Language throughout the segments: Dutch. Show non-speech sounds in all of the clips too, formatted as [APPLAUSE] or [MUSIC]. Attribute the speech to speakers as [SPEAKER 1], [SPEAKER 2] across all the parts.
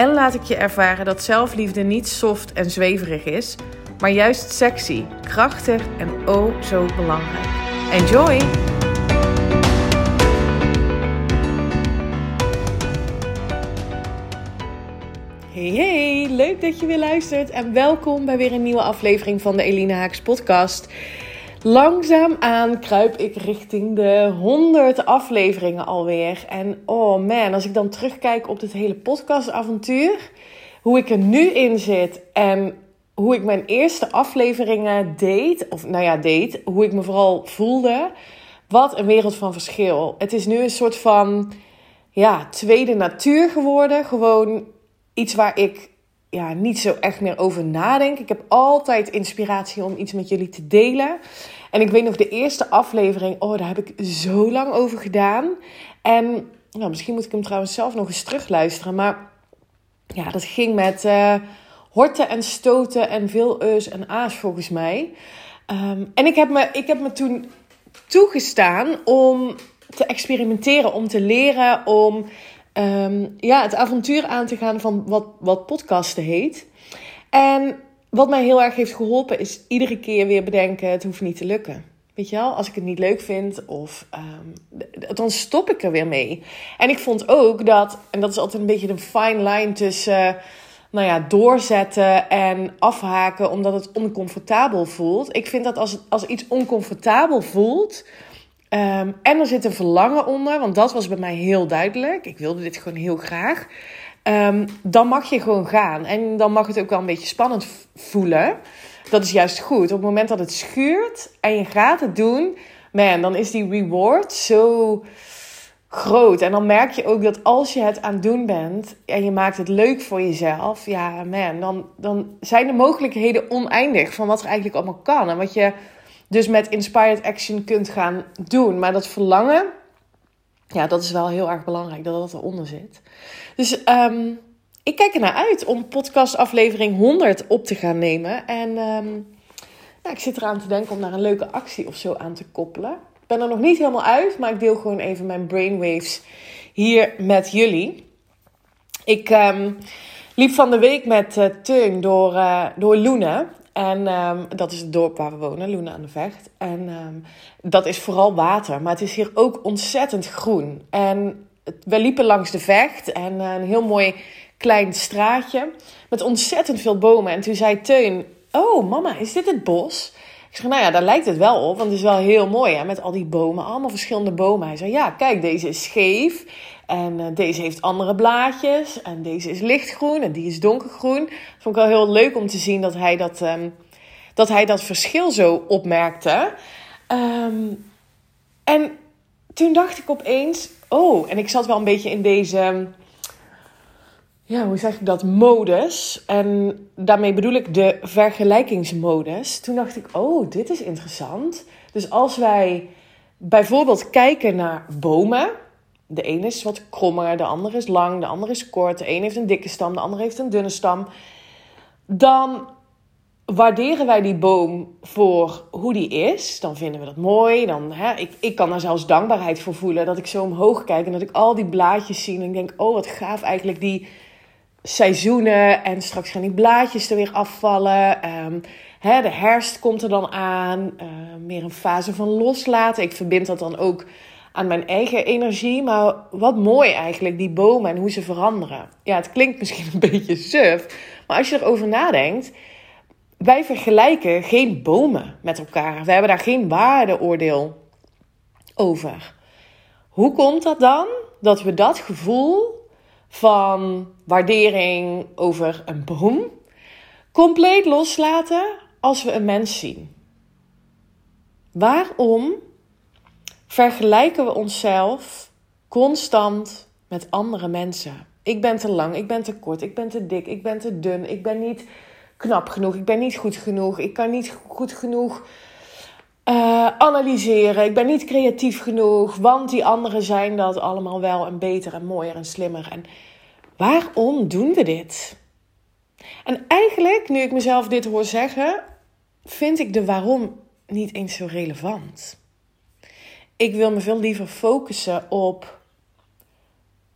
[SPEAKER 1] en laat ik je ervaren dat zelfliefde niet soft en zweverig is, maar juist sexy, krachtig en oh zo belangrijk. Enjoy! Hey hey, leuk dat je weer luistert en welkom bij weer een nieuwe aflevering van de Eline Haaks podcast. Langzaamaan kruip ik richting de 100 afleveringen alweer. En oh man, als ik dan terugkijk op dit hele podcastavontuur, hoe ik er nu in zit en hoe ik mijn eerste afleveringen deed, of nou ja, deed, hoe ik me vooral voelde. Wat een wereld van verschil. Het is nu een soort van ja, tweede natuur geworden. Gewoon iets waar ik ja, niet zo echt meer over nadenk. Ik heb altijd inspiratie om iets met jullie te delen. En ik weet nog de eerste aflevering, oh, daar heb ik zo lang over gedaan. En nou, misschien moet ik hem trouwens zelf nog eens terugluisteren. Maar ja, dat ging met uh, horten en stoten en veel eus en a's volgens mij. Um, en ik heb, me, ik heb me toen toegestaan om te experimenteren, om te leren, om um, ja, het avontuur aan te gaan van wat, wat podcasten heet. En wat mij heel erg heeft geholpen is iedere keer weer bedenken: het hoeft niet te lukken. Weet je wel, als ik het niet leuk vind, of, um, dan stop ik er weer mee. En ik vond ook dat, en dat is altijd een beetje een fine line tussen, nou ja, doorzetten en afhaken omdat het oncomfortabel voelt. Ik vind dat als, als iets oncomfortabel voelt, um, en er zit een verlangen onder, want dat was bij mij heel duidelijk. Ik wilde dit gewoon heel graag. Um, dan mag je gewoon gaan. En dan mag het ook wel een beetje spannend voelen. Dat is juist goed. Op het moment dat het schuurt en je gaat het doen, man, dan is die reward zo groot. En dan merk je ook dat als je het aan het doen bent en je maakt het leuk voor jezelf, ja, man, dan, dan zijn de mogelijkheden oneindig van wat er eigenlijk allemaal kan. En wat je dus met inspired action kunt gaan doen. Maar dat verlangen, ja, dat is wel heel erg belangrijk dat dat eronder zit. Dus um, ik kijk er naar uit om podcast aflevering 100 op te gaan nemen. En um, nou, ik zit eraan te denken om naar een leuke actie of zo aan te koppelen. Ik ben er nog niet helemaal uit, maar ik deel gewoon even mijn brainwaves hier met jullie. Ik um, liep van de week met uh, Teun door, uh, door Loenen. En um, dat is het dorp waar we wonen, Loenen aan de Vecht. En um, dat is vooral water, maar het is hier ook ontzettend groen. En we liepen langs de Vecht en uh, een heel mooi klein straatje met ontzettend veel bomen. En toen zei Teun, oh mama, is dit het bos? Ik zeg, nou ja, daar lijkt het wel op, want het is wel heel mooi hè, met al die bomen, allemaal verschillende bomen. Hij zei, ja, kijk, deze is scheef en uh, deze heeft andere blaadjes en deze is lichtgroen en die is donkergroen. Vond ik wel heel leuk om te zien dat hij dat, um, dat, hij dat verschil zo opmerkte. Um, en toen dacht ik opeens, oh, en ik zat wel een beetje in deze ja, hoe zeg ik dat, modus. En daarmee bedoel ik de vergelijkingsmodus. Toen dacht ik, oh, dit is interessant. Dus als wij bijvoorbeeld kijken naar bomen. De ene is wat krommer, de andere is lang, de andere is kort. De ene heeft een dikke stam, de andere heeft een dunne stam. Dan waarderen wij die boom voor hoe die is. Dan vinden we dat mooi. Dan, hè, ik, ik kan daar zelfs dankbaarheid voor voelen. Dat ik zo omhoog kijk en dat ik al die blaadjes zie. En ik denk, oh wat gaaf eigenlijk die seizoenen en straks gaan die blaadjes er weer afvallen. Hè, de herfst komt er dan aan. Uh, meer een fase van loslaten. Ik verbind dat dan ook aan mijn eigen energie. Maar wat mooi eigenlijk, die bomen en hoe ze veranderen. Ja, het klinkt misschien een [LAUGHS] beetje suf. Maar als je erover nadenkt. Wij vergelijken geen bomen met elkaar. We hebben daar geen waardeoordeel over. Hoe komt dat dan dat we dat gevoel van waardering over een boom compleet loslaten als we een mens zien. Waarom vergelijken we onszelf constant met andere mensen? Ik ben te lang, ik ben te kort, ik ben te dik, ik ben te dun, ik ben niet knap genoeg, ik ben niet goed genoeg, ik kan niet goed genoeg uh, analyseren, ik ben niet creatief genoeg, want die anderen zijn dat allemaal wel en beter en mooier en slimmer. En waarom doen we dit? En eigenlijk, nu ik mezelf dit hoor zeggen, vind ik de waarom niet eens zo relevant. Ik wil me veel liever focussen op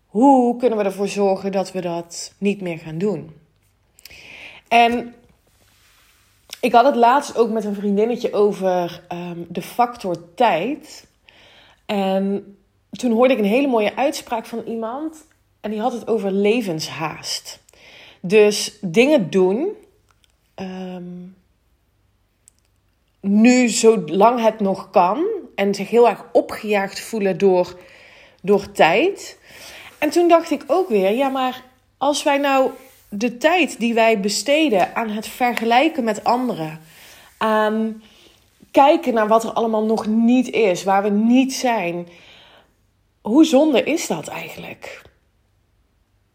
[SPEAKER 1] hoe kunnen we ervoor zorgen dat we dat niet meer gaan doen. En ik had het laatst ook met een vriendinnetje over ehm, de factor tijd. En toen hoorde ik een hele mooie uitspraak van iemand. En die had het over levenshaast. Dus dingen doen. Um, nu, zolang het nog kan. En zich heel erg opgejaagd voelen door, door tijd. En toen dacht ik ook weer, ja, maar als wij nou de tijd die wij besteden aan het vergelijken met anderen, aan kijken naar wat er allemaal nog niet is, waar we niet zijn, hoe zonde is dat eigenlijk?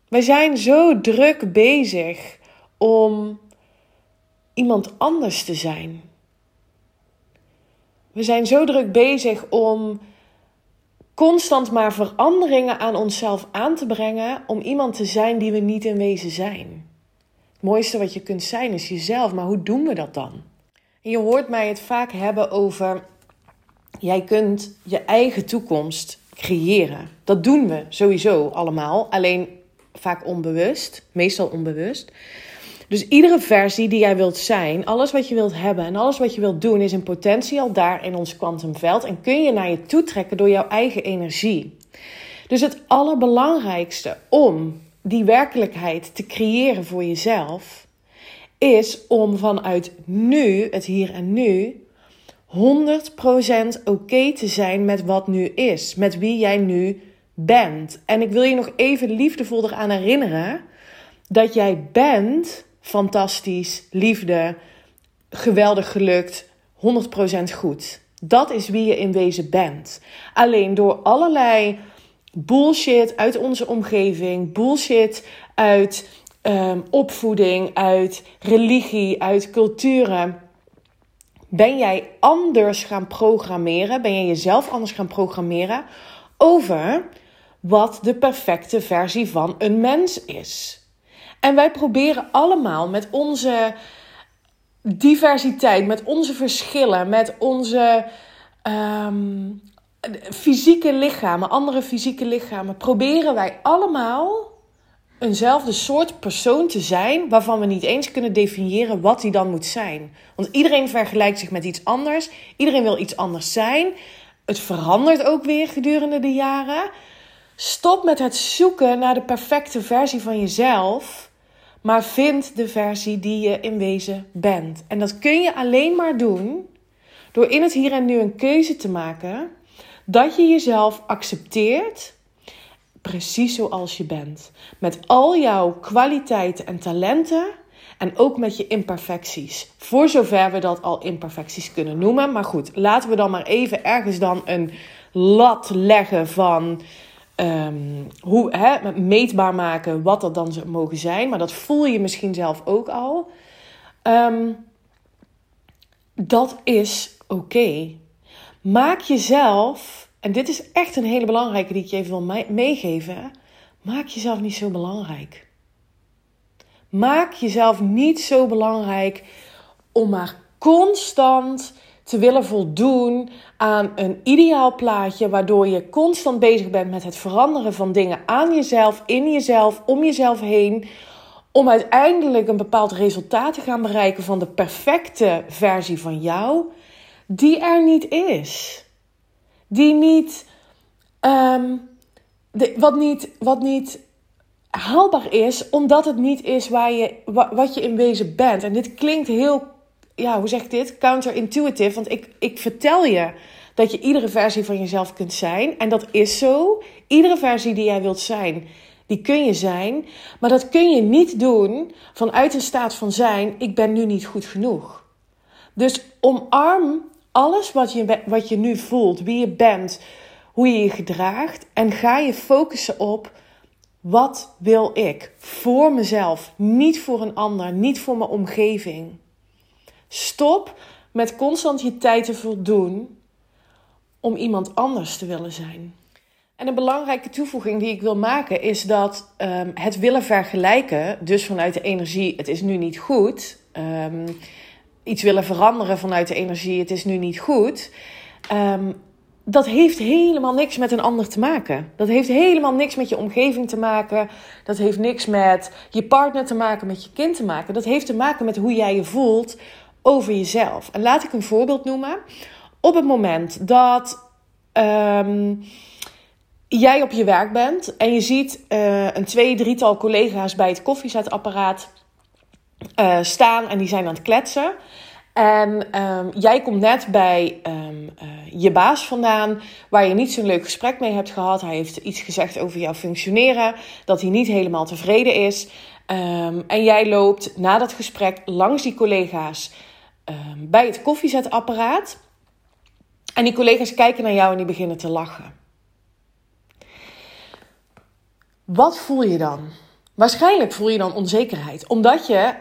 [SPEAKER 1] Wij zijn zo druk bezig om iemand anders te zijn. We zijn zo druk bezig om constant maar veranderingen aan onszelf aan te brengen om iemand te zijn die we niet in wezen zijn. Het mooiste wat je kunt zijn is jezelf, maar hoe doen we dat dan? Je hoort mij het vaak hebben over jij kunt je eigen toekomst creëren. Dat doen we sowieso allemaal, alleen vaak onbewust, meestal onbewust. Dus iedere versie die jij wilt zijn, alles wat je wilt hebben en alles wat je wilt doen, is in potentie al daar in ons kwantumveld en kun je naar je toe trekken door jouw eigen energie. Dus het allerbelangrijkste om die werkelijkheid te creëren voor jezelf, is om vanuit nu, het hier en nu, 100% oké te zijn met wat nu is, met wie jij nu bent. En ik wil je nog even liefdevol eraan herinneren dat jij bent fantastisch, liefde, geweldig gelukt, 100% goed. Dat is wie je in wezen bent. Alleen door allerlei bullshit uit onze omgeving, bullshit uit um, opvoeding, uit religie, uit culturen. Ben jij anders gaan programmeren? Ben jij jezelf anders gaan programmeren over wat de perfecte versie van een mens is? En wij proberen allemaal met onze diversiteit, met onze verschillen, met onze ehm, fysieke lichamen, andere fysieke lichamen, proberen wij allemaal eenzelfde soort persoon te zijn waarvan we niet eens kunnen definiëren wat die dan moet zijn. Want iedereen vergelijkt zich met iets anders, iedereen wil iets anders zijn. Het verandert ook weer gedurende de jaren. Stop met het zoeken naar de perfecte versie van jezelf maar vind de versie die je in wezen bent. En dat kun je alleen maar doen door in het hier en nu een keuze te maken dat je jezelf accepteert precies zoals je bent. Met al jouw kwaliteiten en talenten en ook met je imperfecties. Voor zover we dat al imperfecties kunnen noemen. Maar goed, laten we dan maar even ergens dan een lat leggen van um, hoe, hè, meetbaar maken wat dat dan mogen zijn. Maar dat voel je misschien zelf ook al. Um, dat is oké. Maak jezelf, en dit is echt een hele belangrijke die ik je even wil meegeven. Maak jezelf niet zo belangrijk. Maak jezelf niet zo belangrijk om maar constant te willen voldoen aan een ideaal plaatje, waardoor je constant bezig bent met het veranderen van dingen aan jezelf, in jezelf, om jezelf heen, om uiteindelijk een bepaald resultaat te gaan bereiken van de perfecte versie van jou, die er niet is. Die niet, de, wat niet, wat niet haalbaar is, omdat het niet is waar je, wat je in wezen bent. En dit klinkt heel ja, hoe zeg ik dit? Counterintuitive. Want ik, ik vertel je dat je iedere versie van jezelf kunt zijn. En dat is zo. Iedere versie die jij wilt zijn, die kun je zijn. Maar dat kun je niet doen vanuit een staat van zijn: ik ben nu niet goed genoeg. Dus omarm alles wat je, wat je nu voelt, wie je bent, hoe je je gedraagt. En ga je focussen op Wat wil ik voor mezelf, niet voor een ander, niet voor mijn omgeving? Stop met constant je tijd te voldoen om iemand anders te willen zijn. En een belangrijke toevoeging die ik wil maken is dat um, het willen vergelijken, dus vanuit de energie, het is nu niet goed, um, iets willen veranderen vanuit de energie, het is nu niet goed, um, dat heeft helemaal niks met een ander te maken. Dat heeft helemaal niks met je omgeving te maken. Dat heeft niks met je partner te maken, met je kind te maken. Dat heeft te maken met hoe jij je voelt over jezelf. En laat ik een voorbeeld noemen. Op het moment dat um, jij op je werk bent en je ziet uh, een twee, drietal collega's bij het koffiezetapparaat uh, staan en die zijn aan het kletsen. En um, jij komt net bij um, uh, je baas vandaan, waar je niet zo'n leuk gesprek mee hebt gehad. Hij heeft iets gezegd over jouw functioneren, dat hij niet helemaal tevreden is. En jij loopt na dat gesprek langs die collega's bij het koffiezetapparaat. En die collega's kijken naar jou en die beginnen te lachen. Wat voel je dan? Waarschijnlijk voel je dan onzekerheid, omdat je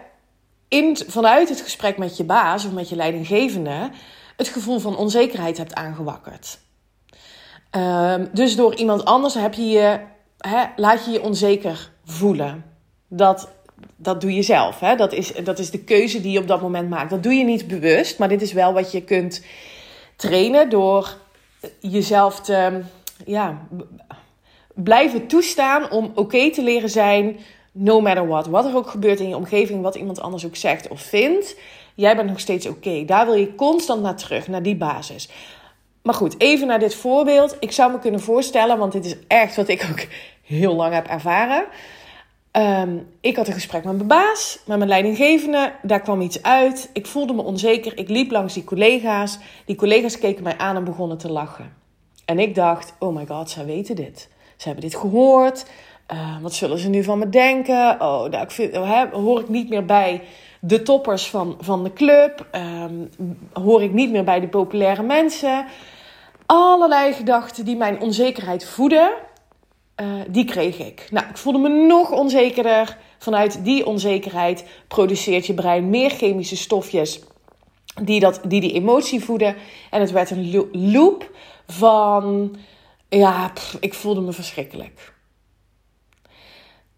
[SPEAKER 1] in, vanuit het gesprek met je baas of met je leidinggevende het gevoel van onzekerheid hebt aangewakkerd. Um, dus door iemand anders heb je je, laat je je onzeker voelen. Dat, dat doe je zelf. Hè? Dat, is, dat is de keuze die je op dat moment maakt. Dat doe je niet bewust, maar dit is wel wat je kunt trainen door jezelf te ja, blijven toestaan om oké te leren zijn no matter what. Wat er ook gebeurt in je omgeving, wat iemand anders ook zegt of vindt. Jij bent nog steeds oké. Daar wil je constant naar terug, naar die basis. Maar goed, even naar dit voorbeeld. Ik zou me kunnen voorstellen, want dit is echt wat ik ook [LAUGHS] heel lang heb ervaren. Um, ik had een gesprek met mijn baas, met mijn leidinggevende. Daar kwam iets uit. Ik voelde me onzeker. Ik liep langs die collega's. Die collega's keken mij aan en begonnen te lachen. En ik dacht: oh my god, zij weten dit. Ze hebben dit gehoord. Uh, wat zullen ze nu van me denken? Oh, daar oh, hoor ik niet meer bij de toppers van, van de club. Um, hoor ik niet meer bij de populaire mensen. Allerlei gedachten die mijn onzekerheid voeden, uh, die kreeg ik. Nou, ik voelde me nog onzekerder. Vanuit die onzekerheid produceert je brein meer chemische stofjes die dat, die, die emotie voeden. En het werd een loop van, ja, ik voelde me verschrikkelijk.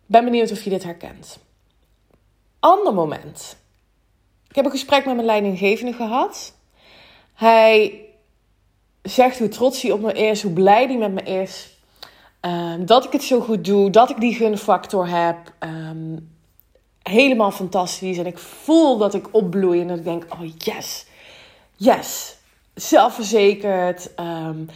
[SPEAKER 1] Ben benieuwd of je dit herkent. Ander moment. Ik heb een gesprek met mijn leidinggevende gehad. Hij zegt hoe trots hij op me is, hoe blij hij met me is. Um, dat ik het zo goed doe, dat ik die gunfactor heb. Um, helemaal fantastisch. En ik voel dat ik opbloei en dat ik denk, oh yes, yes. Zelfverzekerd. Um,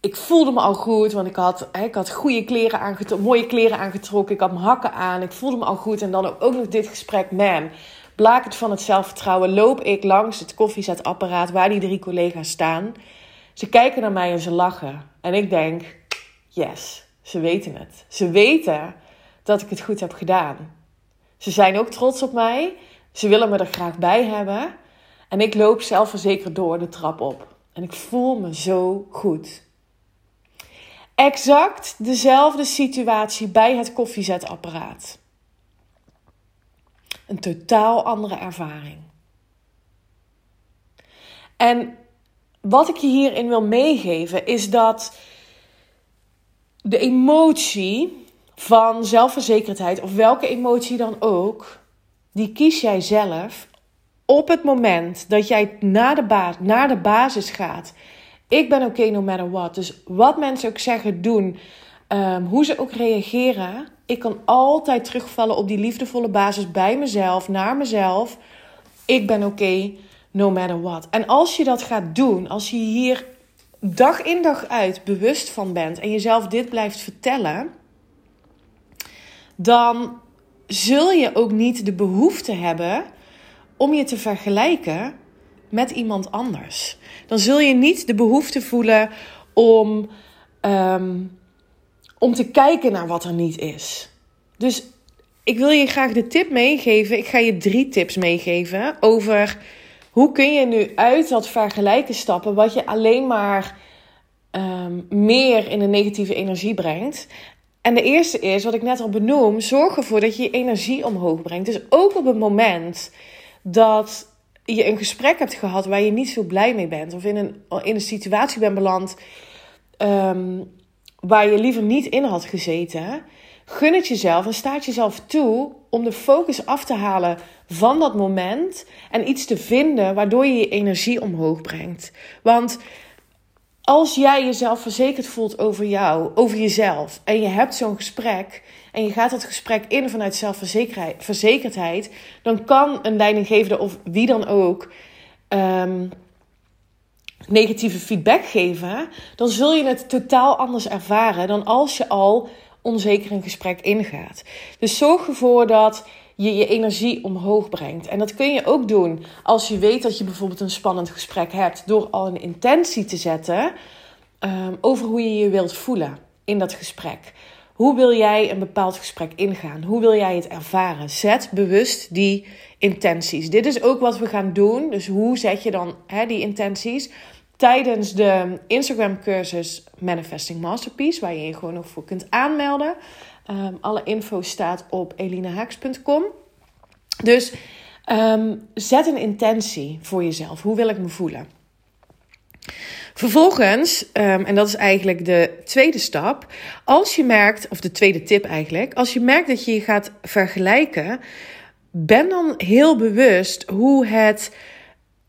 [SPEAKER 1] ik voelde me al goed, want ik had, ik had goede kleren mooie kleren aangetrokken. Ik had mijn hakken aan. Ik voelde me al goed. En dan ook nog dit gesprek. Man, blakend van het zelfvertrouwen loop ik langs het koffiezetapparaat waar die drie collega's staan. Ze kijken naar mij en ze lachen. En ik denk, yes, ze weten het. Ze weten dat ik het goed heb gedaan. Ze zijn ook trots op mij. Ze willen me er graag bij hebben. En ik loop zelfverzekerd door de trap op. En ik voel me zo goed. Exact dezelfde situatie bij het koffiezetapparaat. Een totaal andere ervaring. En wat ik je hierin wil meegeven is dat de emotie van zelfverzekerdheid, of welke emotie dan ook, die kies jij zelf op het moment dat jij naar de, naar de basis gaat ik ben oké okay no matter what. Dus wat mensen ook zeggen, doen, um, hoe ze ook reageren. Ik kan altijd terugvallen op die liefdevolle basis bij mezelf, naar mezelf. Ik ben oké okay, no matter what. En als je dat gaat doen, als je hier dag in dag uit bewust van bent en jezelf dit blijft vertellen, dan zul je ook niet de behoefte hebben om je te vergelijken met iemand anders. Dan zul je niet de behoefte voelen om, um, om te kijken naar wat er niet is. Dus ik wil je graag de tip meegeven. Ik ga je drie tips meegeven over hoe kun je nu uit dat vergelijken stappen, wat je alleen maar um, meer in een negatieve energie brengt. En de eerste is, wat ik net al benoem, zorg ervoor dat je je energie omhoog brengt. Dus ook op het moment dat je een gesprek hebt gehad waar je niet zo blij mee bent, of in een, in een situatie bent beland ehm, waar je liever niet in had gezeten, gun het jezelf en staat jezelf toe om de focus af te halen van dat moment en iets te vinden waardoor je je energie omhoog brengt. Want als jij jezelf verzekerd voelt over jou, over jezelf, en je hebt zo'n gesprek en je gaat dat gesprek in vanuit zelfverzekerdheid, dan kan een leidinggevende of wie dan ook um, negatieve feedback geven, dan zul je het totaal anders ervaren dan als je al onzeker een gesprek ingaat. Dus zorg ervoor dat je je energie omhoog brengt. En dat kun je ook doen als je weet dat je bijvoorbeeld een spannend gesprek hebt, door al een intentie te zetten um, over hoe je je wilt voelen in dat gesprek. Hoe wil jij een bepaald gesprek ingaan? Hoe wil jij het ervaren? Zet bewust die intenties. Dit is ook wat we gaan doen. Dus hoe zet je dan hè, die intenties? Tijdens de Instagram cursus Manifesting Masterpiece, waar je je gewoon nog voor kunt aanmelden. Um, alle info staat op elinahaaks.com. Dus um, zet een intentie voor jezelf. Hoe wil ik me voelen? Vervolgens, um, en dat is eigenlijk de tweede stap, als je merkt, of de tweede tip eigenlijk, als je merkt dat je je gaat vergelijken, ben dan heel bewust hoe het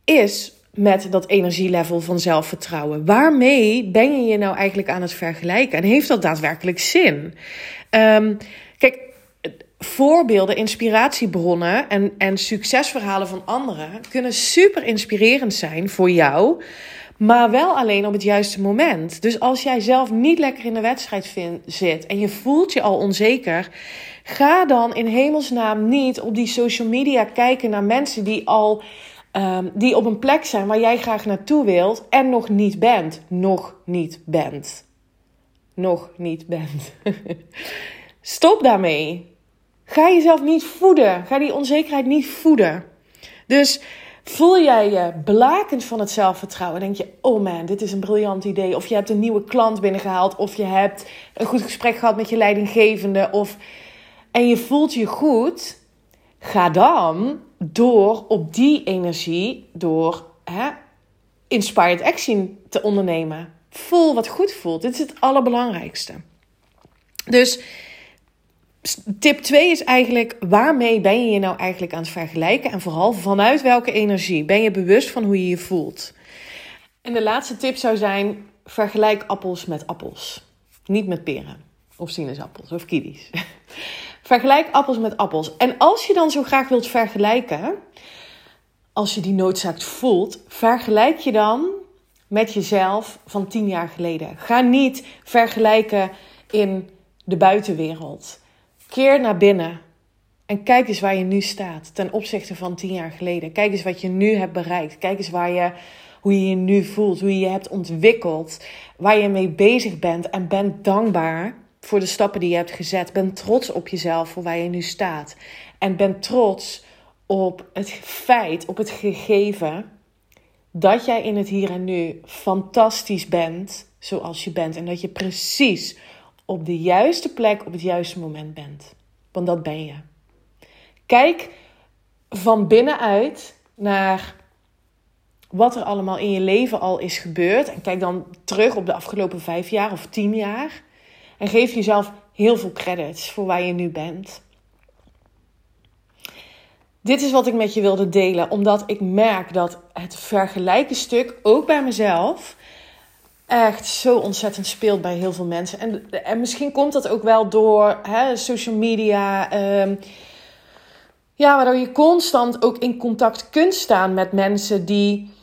[SPEAKER 1] is met dat energielevel van zelfvertrouwen. Waarmee ben je je nou eigenlijk aan het vergelijken? En heeft dat daadwerkelijk zin? Um, kijk, voorbeelden, inspiratiebronnen en, en succesverhalen van anderen kunnen super inspirerend zijn voor jou. Maar wel alleen op het juiste moment. Dus als jij zelf niet lekker in de wedstrijd zit en je voelt je al onzeker, ga dan in hemelsnaam niet op die social media kijken naar mensen die al um, die op een plek zijn waar jij graag naartoe wilt en nog niet bent. Nog niet bent. Nog niet bent. [LAUGHS] Stop daarmee. Ga jezelf niet voeden. Ga die onzekerheid niet voeden. Dus voel jij je blakend van het zelfvertrouwen. Denk je, oh man, dit is een briljant idee. Of je hebt een nieuwe klant binnengehaald. Of je hebt een goed gesprek gehad met je leidinggevende. Of, en je voelt je goed. Ga dan door op die energie, door hè, inspired action te ondernemen. Voel wat goed voelt. Dit is het allerbelangrijkste. Dus tip 2 is eigenlijk: waarmee ben je je nou eigenlijk aan het vergelijken? En vooral vanuit welke energie? Ben je bewust van hoe je je voelt? En de laatste tip zou zijn: vergelijk appels met appels. Niet met peren of sinaasappels of kiddies. [LAUGHS] vergelijk appels met appels. En als je dan zo graag wilt vergelijken, als je die noodzaak voelt, vergelijk je dan met jezelf van 10 jaar geleden. Ga niet vergelijken in de buitenwereld. Keer naar binnen en kijk eens waar je nu staat ten opzichte van tien jaar geleden. Kijk eens wat je nu hebt bereikt. Kijk eens waar je, hoe je je nu voelt, hoe je je hebt ontwikkeld, waar je mee bezig bent. En ben dankbaar voor de stappen die je hebt gezet. Ben trots op jezelf voor waar je nu staat. En ben trots op het feit, op het gegeven dat jij in het hier en nu fantastisch bent zoals je bent. En dat je precies op de juiste plek op het juiste moment bent. Want dat ben je. Kijk van binnenuit naar wat er allemaal in je leven al is gebeurd. En kijk dan terug op de afgelopen vijf jaar of tien jaar. En geef jezelf heel veel credits voor waar je nu bent. Dit is wat ik met je wilde delen, omdat ik merk dat het vergelijken stuk, ook bij mezelf, echt zo ontzettend speelt bij heel veel mensen. En, en misschien komt dat ook wel door hè, social media. Um, ja, waardoor je constant ook in contact kunt staan met mensen die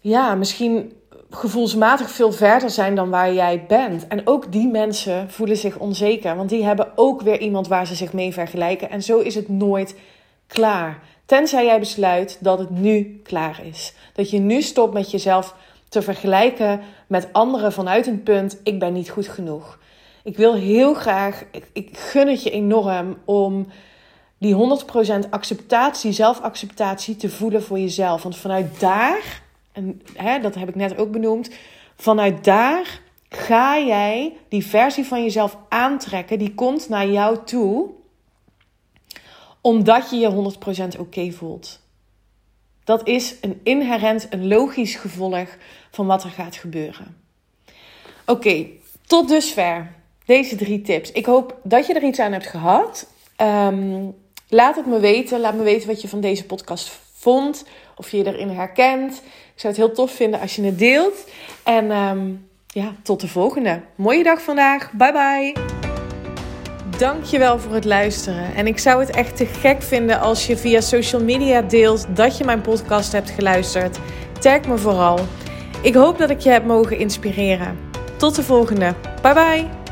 [SPEAKER 1] ja, misschien gevoelsmatig veel verder zijn dan waar jij bent. En ook die mensen voelen zich onzeker, want die hebben ook weer iemand waar ze zich mee vergelijken. En zo is het nooit klaar. Tenzij jij besluit dat het nu klaar is. Dat je nu stopt met jezelf te vergelijken met anderen vanuit een punt: ik ben niet goed genoeg. Ik wil heel graag, ik, ik gun het je enorm om die 100% acceptatie, zelfacceptatie te voelen voor jezelf. Want vanuit daar, en hè, dat heb ik net ook benoemd, vanuit daar ga jij die versie van jezelf aantrekken. Die komt naar jou toe omdat je je 100% oké voelt. Dat is een inherent, een logisch gevolg van wat er gaat gebeuren. Oké, tot dusver deze drie tips. Ik hoop dat je er iets aan hebt gehad. Ehm, laat het me weten. Laat me weten wat je van deze podcast vond. Of je je erin herkent. Ik zou het heel tof vinden als je het deelt. En ehm, ja, tot de volgende. Mooie dag vandaag. Bye bye. Dankjewel voor het luisteren. En ik zou het echt te gek vinden als je via social media deelt dat je mijn podcast hebt geluisterd. Tag me vooral. Ik hoop dat ik je heb mogen inspireren. Tot de volgende. Bye bye.